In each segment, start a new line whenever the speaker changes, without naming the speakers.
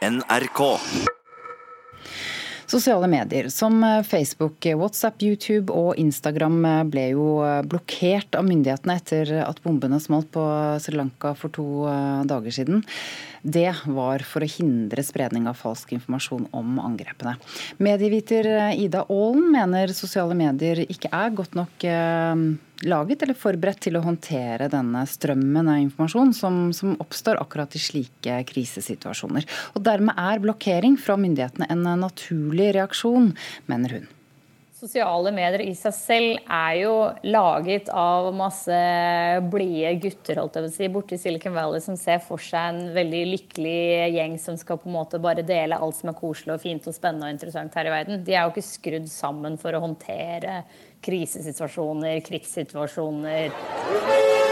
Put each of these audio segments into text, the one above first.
NRK.
Sosiale medier som Facebook, WhatsApp, YouTube og Instagram ble jo blokkert av myndighetene etter at bombene smalt på Sri Lanka for to dager siden. Det var for å hindre spredning av falsk informasjon om angrepene. Medieviter Ida Aalen mener sosiale medier ikke er godt nok eh, laget eller forberedt til å håndtere denne strømmen av informasjon som, som oppstår akkurat i slike krisesituasjoner. Og Dermed er blokkering fra myndighetene en naturlig reaksjon, mener hun.
Sosiale medier i seg selv er jo laget av masse blide gutter holdt jeg vil si, borte i Silicon Valley som ser for seg en veldig lykkelig gjeng som skal på en måte bare dele alt som er koselig og fint og spennende og interessant her i verden. De er jo ikke skrudd sammen for å håndtere krisesituasjoner, krigssituasjoner.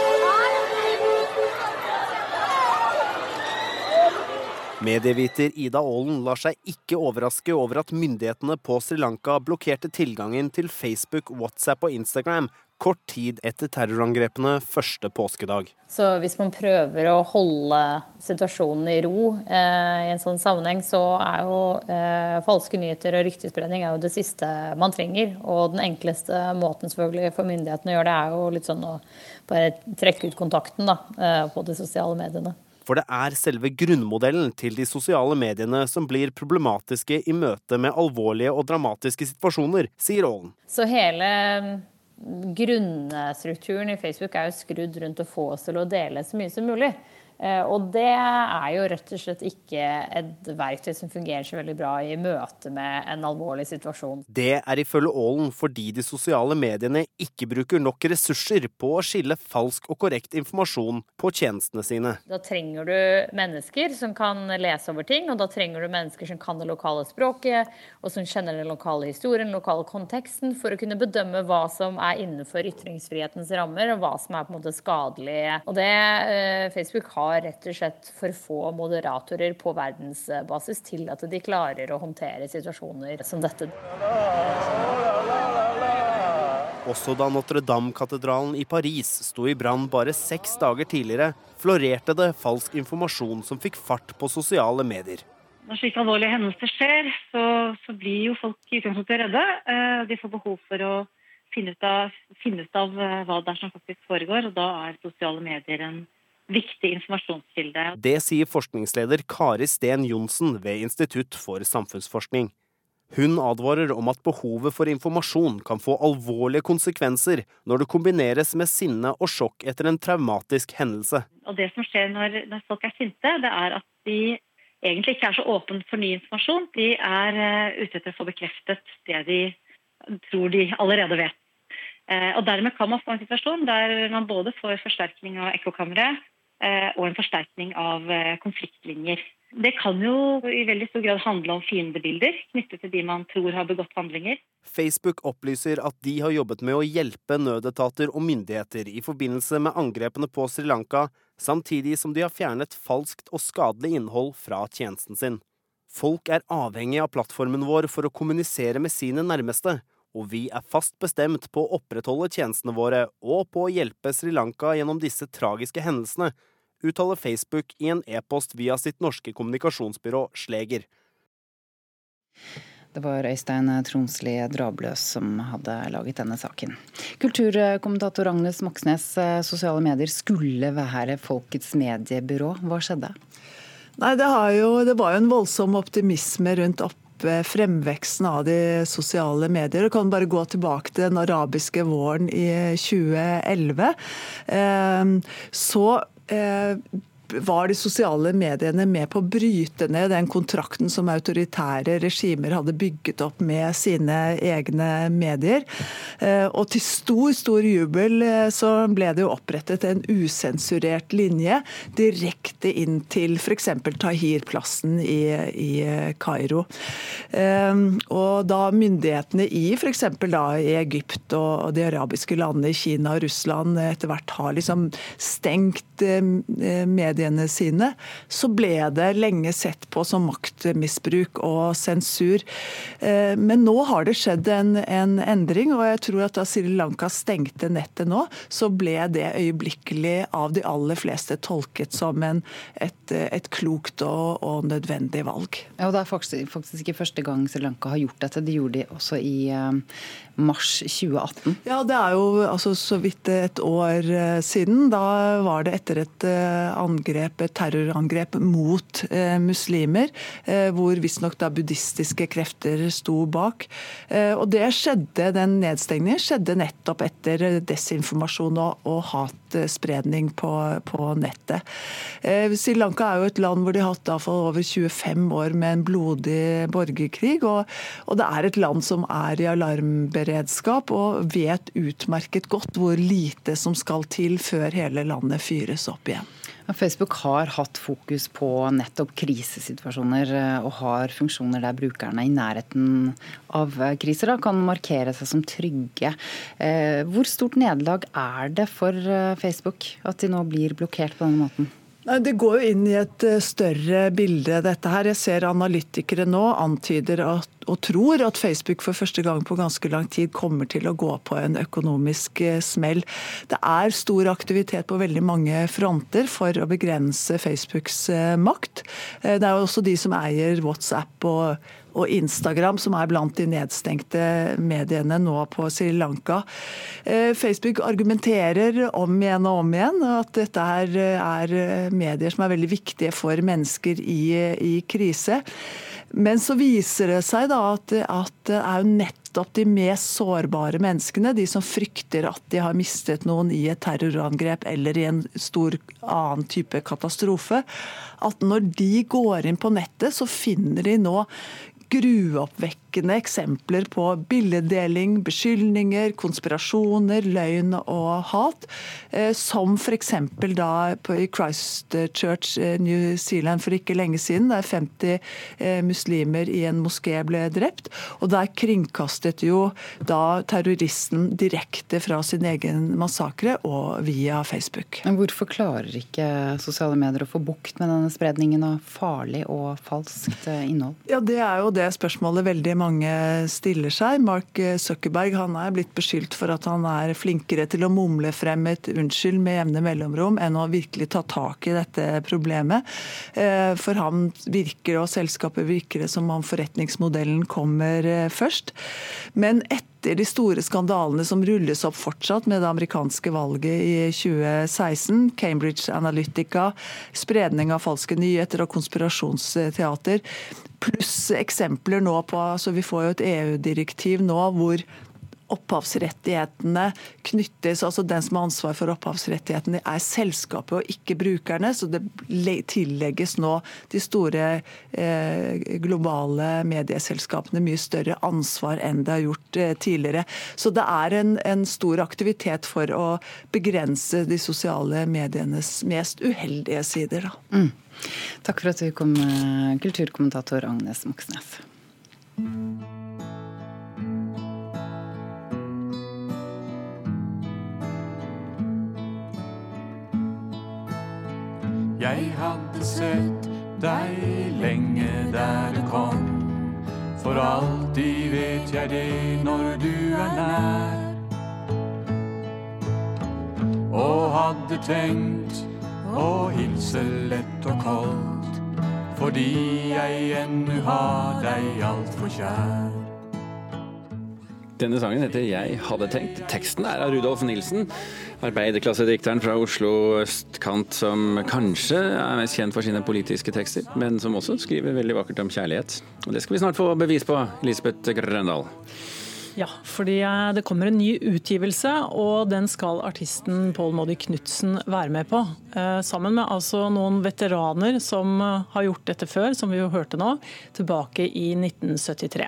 Medieviter Ida Aalen lar seg ikke overraske over at myndighetene på Sri Lanka blokkerte tilgangen til Facebook, WhatsApp og Instagram kort tid etter terrorangrepene første påskedag.
Så hvis man prøver å holde situasjonen i ro eh, i en sånn sammenheng, så er jo eh, falske nyheter og ryktespredning er jo det siste man trenger. Og den enkleste måten selvfølgelig for myndighetene å gjøre det, er jo litt sånn å bare trekke ut kontakten da, eh, på de sosiale mediene.
For det er selve grunnmodellen til de sosiale mediene som blir problematiske i møte med alvorlige og dramatiske situasjoner, sier Aalen.
Så hele mm, grunnstrukturen i Facebook er jo skrudd rundt å få oss til å dele så mye som mulig. Eh, og det er jo rett og slett ikke et verktøy som fungerer så veldig bra i møte med en alvorlig situasjon.
Det er ifølge Aalen fordi de sosiale mediene ikke bruker nok ressurser på å skille falsk og korrekt informasjon på tjenestene sine.
Da trenger du mennesker som kan lese over ting, og da trenger du mennesker som kan det lokale språket, og som kjenner den lokale historien, den lokale konteksten, for å kunne bedømme hva som er innenfor ytringsfrihetens rammer, og hva som er på en måte skadelig. Og det eh, Facebook har har rett og slett for få moderatorer på verdensbasis til at de klarer å håndtere situasjoner som dette.
Også da Notre-Dame-katedralen i Paris sto i brann bare seks dager tidligere, florerte det falsk informasjon som fikk fart på sosiale medier.
Når slike alvorlige hendelser skjer, så, så blir jo folk i utgangspunktet redde. Eh, de får behov for å finne ut, av, finne ut av eh, hva det er som faktisk foregår, og da er sosiale medier en viktig informasjonskilde.
Det sier forskningsleder Kari Sten Johnsen ved Institutt for samfunnsforskning. Hun advarer om at behovet for informasjon kan få alvorlige konsekvenser når det kombineres med sinne og sjokk etter en traumatisk hendelse.
Og Det som skjer når, når folk er sinte, det er at de egentlig ikke er så åpne for ny informasjon. De er uh, ute etter å få bekreftet det de tror de allerede vet. Uh, og Dermed kan man få en situasjon der man både får forsterkning av ekkokammeret, Eh, og en forsterkning av eh, konfliktlinjer. Det kan jo i veldig stor grad handle om fiendebilder knyttet til de man tror har begått handlinger.
Facebook opplyser at de har jobbet med å hjelpe nødetater og myndigheter i forbindelse med angrepene på Sri Lanka, samtidig som de har fjernet falskt og skadelig innhold fra tjenesten sin. Folk er avhengig av plattformen vår for å kommunisere med sine nærmeste, og vi er fast bestemt på å opprettholde tjenestene våre og på å hjelpe Sri Lanka gjennom disse tragiske hendelsene, uttaler Facebook i en e-post via sitt norske kommunikasjonsbyrå Sleger.
Det var Øystein Tronsli Drabløs som hadde laget denne saken. Kulturkommentator Agnes Moxnes, sosiale medier skulle være folkets mediebyrå. Hva skjedde?
Nei, det, jo, det var jo en voldsom optimisme rundt opp fremveksten av de sosiale medier. Du kan bare gå tilbake til den arabiske våren i 2011. Ehm, så eh, var de sosiale mediene med på å bryte ned den kontrakten som autoritære regimer hadde bygget opp med sine egne medier. Eh, og til stor, stor jubel eh, så ble det jo opprettet en usensurert linje direkte inn til f.eks. Tahir-plassen i, i Kairo. Eh, og da myndighetene i f.eks. da i Egypt og de arabiske landene, Kina og Russland, etter hvert har liksom stengt medier mediene sine, så ble det lenge sett på som maktmisbruk og sensur. Eh, men nå har det skjedd en, en endring, og jeg tror at da Sri Lanka stengte nettet nå, så ble det øyeblikkelig av de aller fleste tolket som en, et, et, klokt og, og, nødvendig valg.
Ja, og Det er faktisk, faktisk, ikke første gang Sri Lanka har gjort dette. De gjorde det også i uh, mars 2018.
Ja, det er jo altså, så vidt et år uh, siden. Da var det etter et uh, angrep, et terrorangrep mot muslimer, hvor visstnok buddhistiske krefter sto bak. Og det skjedde, Den nedstengningen skjedde nettopp etter desinformasjon og, og hatspredning på, på nettet. Sri Lanka er jo et land hvor de har hatt over 25 år med en blodig borgerkrig. Og, og, det er et land som er i alarmberedskap og vet utmerket godt hvor lite som skal til før hele landet fyres opp igjen.
Facebook har hatt fokus på nettopp krisesituasjoner eh, og har funksjoner der brukerne i nærheten av kriser da, kan markere seg som trygge. Eh, hvor stort nederlag er det for eh, Facebook at de nå blir blokkert på denne måten?
Det går jo inn i et eh, større bilde, dette her. Jeg ser analytikere nå antyder at, og tror at Facebook for første gang på ganske lang tid kommer til å gå på en økonomisk eh, smell. Det er stor aktivitet på veldig mange fronter for å begrense Facebooks eh, makt. Det er jo også de som eier WhatsApp og og Instagram, som er blant de nedstengte mediene nå på Sri Lanka. Eh, Facebook argumenterer om igjen og om igjen at dette er, medier som er veldig viktige for mennesker i, i krise. Men så viser det seg da at, at det er jo nettopp de mest sårbare menneskene, de som frykter at de har mistet noen i et terrorangrep eller i en stor annen type katastrofe, at når de går inn på nettet, så finner de nå skru opp vekk gruoppvekkende eksempler på billeddeling, beskyldninger, konspirasjoner, løgn og hat. Eh, som f.eks. da i Christchurch, eh, New Zealand for ikke lenge siden, der 50 eh, muslimer i en moské ble drept. Og der kringkastet jo da terroristen direkte fra sin egen massakre og via Facebook.
Men hvorfor klarer ikke sosiale medier å få bukt med denne spredningen av farlig og falskt innhold?
Ja, Det er jo det spørsmålet veldig mange stiller seg. Mark Zuckerberg han er blitt beskyldt for at han er flinkere til å mumle frem et unnskyld med jevne mellomrom enn å virkelig ta tak i dette problemet. Eh, for ham virker og selskapet virker det som om forretningsmodellen kommer eh, først. Men etter etter de store skandalene som rulles opp fortsatt med det amerikanske valget i 2016, Cambridge Analytica, spredning av falske nyheter og konspirasjonsteater, pluss eksempler nå på altså Vi får jo et EU-direktiv nå hvor opphavsrettighetene knyttes altså Den som har ansvar for opphavsrettighetene, er selskapet og ikke brukerne. Så det tillegges nå de store eh, globale medieselskapene mye større ansvar enn det har gjort eh, tidligere. Så det er en, en, stor aktivitet for å begrense de sosiale medienes mest uheldige sider. Mm.
Takk for at du kom, eh, kulturkommentator Agnes Moxnes.
Jeg hadde sett deg lenge der du kom. For alltid vet jeg det når du er nær. Og hadde tenkt å hilse lett og koldt. Fordi jeg ennu har deg altfor kjær.
Denne sangen heter 'Jeg hadde tenkt'. Teksten er av Rudolf Nilsen, arbeiderklassedikteren fra Oslo østkant som kanskje er mest kjent for sine politiske tekster, men som også skriver veldig vakkert om kjærlighet. Og Det skal vi snart få bevis på, Elisabeth Grøndal.
Ja, fordi eh, det kommer en ny utgivelse, og den skal artisten Pål Moddi Knutsen være med på. Eh, sammen med altså noen veteraner som eh, har gjort dette før, som vi jo hørte nå, tilbake i 1973.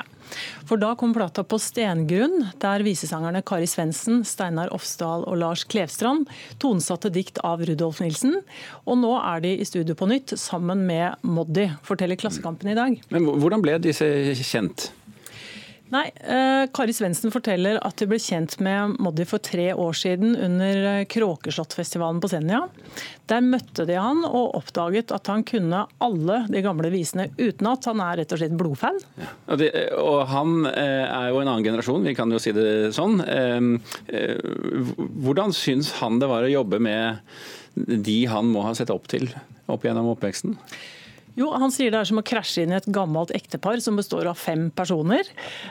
For da kom plata på stengrunn, der visesangerne Kari Svendsen, Steinar Ofsdal og Lars Klevstrand tonsatte dikt av Rudolf Nilsen. Og nå er de i studio på nytt sammen med Moddi, forteller Klassekampen i dag.
Men Hvordan ble disse kjent?
Nei, eh, Kari Svendsen forteller at de ble kjent med Moddi for tre år siden under eh, Kråkeslottfestivalen på Senja. Der møtte de han og oppdaget at han kunne alle de gamle visene utenat. Han er rett og slett blodfan.
Ja. Og, det, og, han eh, er jo en annen generasjon, vi kan jo si det sånn. Hvordan syns han det var å jobbe med de han må ha sett opp til opp gjennom oppveksten?
Jo, Han sier det er som å krasje inn i et gammelt ektepar som består av fem personer.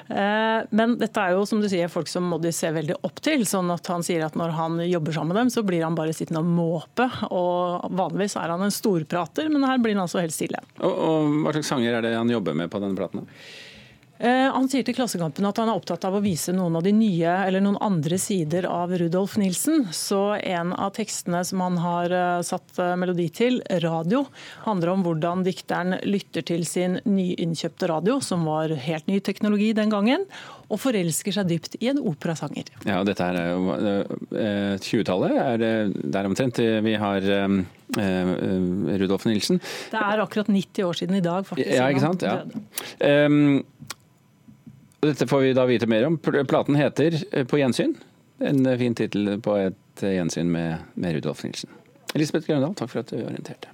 Eh, men dette er jo som du sier, folk som Moddi ser veldig opp til. sånn at han sier at når han jobber sammen med dem, så blir han bare sittende og måpe. Og vanligvis er han en storprater, men her blir han altså helt stille.
Og, og Hva slags sanger er det han jobber med på denne platen?
Eh, han sier til Klassekampen at han er opptatt av å vise noen av de nye eller noen andre sider av Rudolf Nilsen. Så en av tekstene som han har eh, satt eh, melodi til, 'Radio', handler om hvordan dikteren lytter til sin nyinnkjøpte radio, som var helt ny teknologi den gangen, og forelsker seg dypt i en operasanger.
Ja, og dette er jo 20-tallet, er det der omtrent vi har Rudolf Nilsen?
Det er akkurat 90 år siden i dag, faktisk.
Ja, ikke sant? Ja. Um, dette får vi da vite mer om. Platen heter eh, 'På gjensyn'. En fin tittel på et gjensyn med, med Rudolf Nilsen. Elisabeth Grøndal, takk for at du orienterte.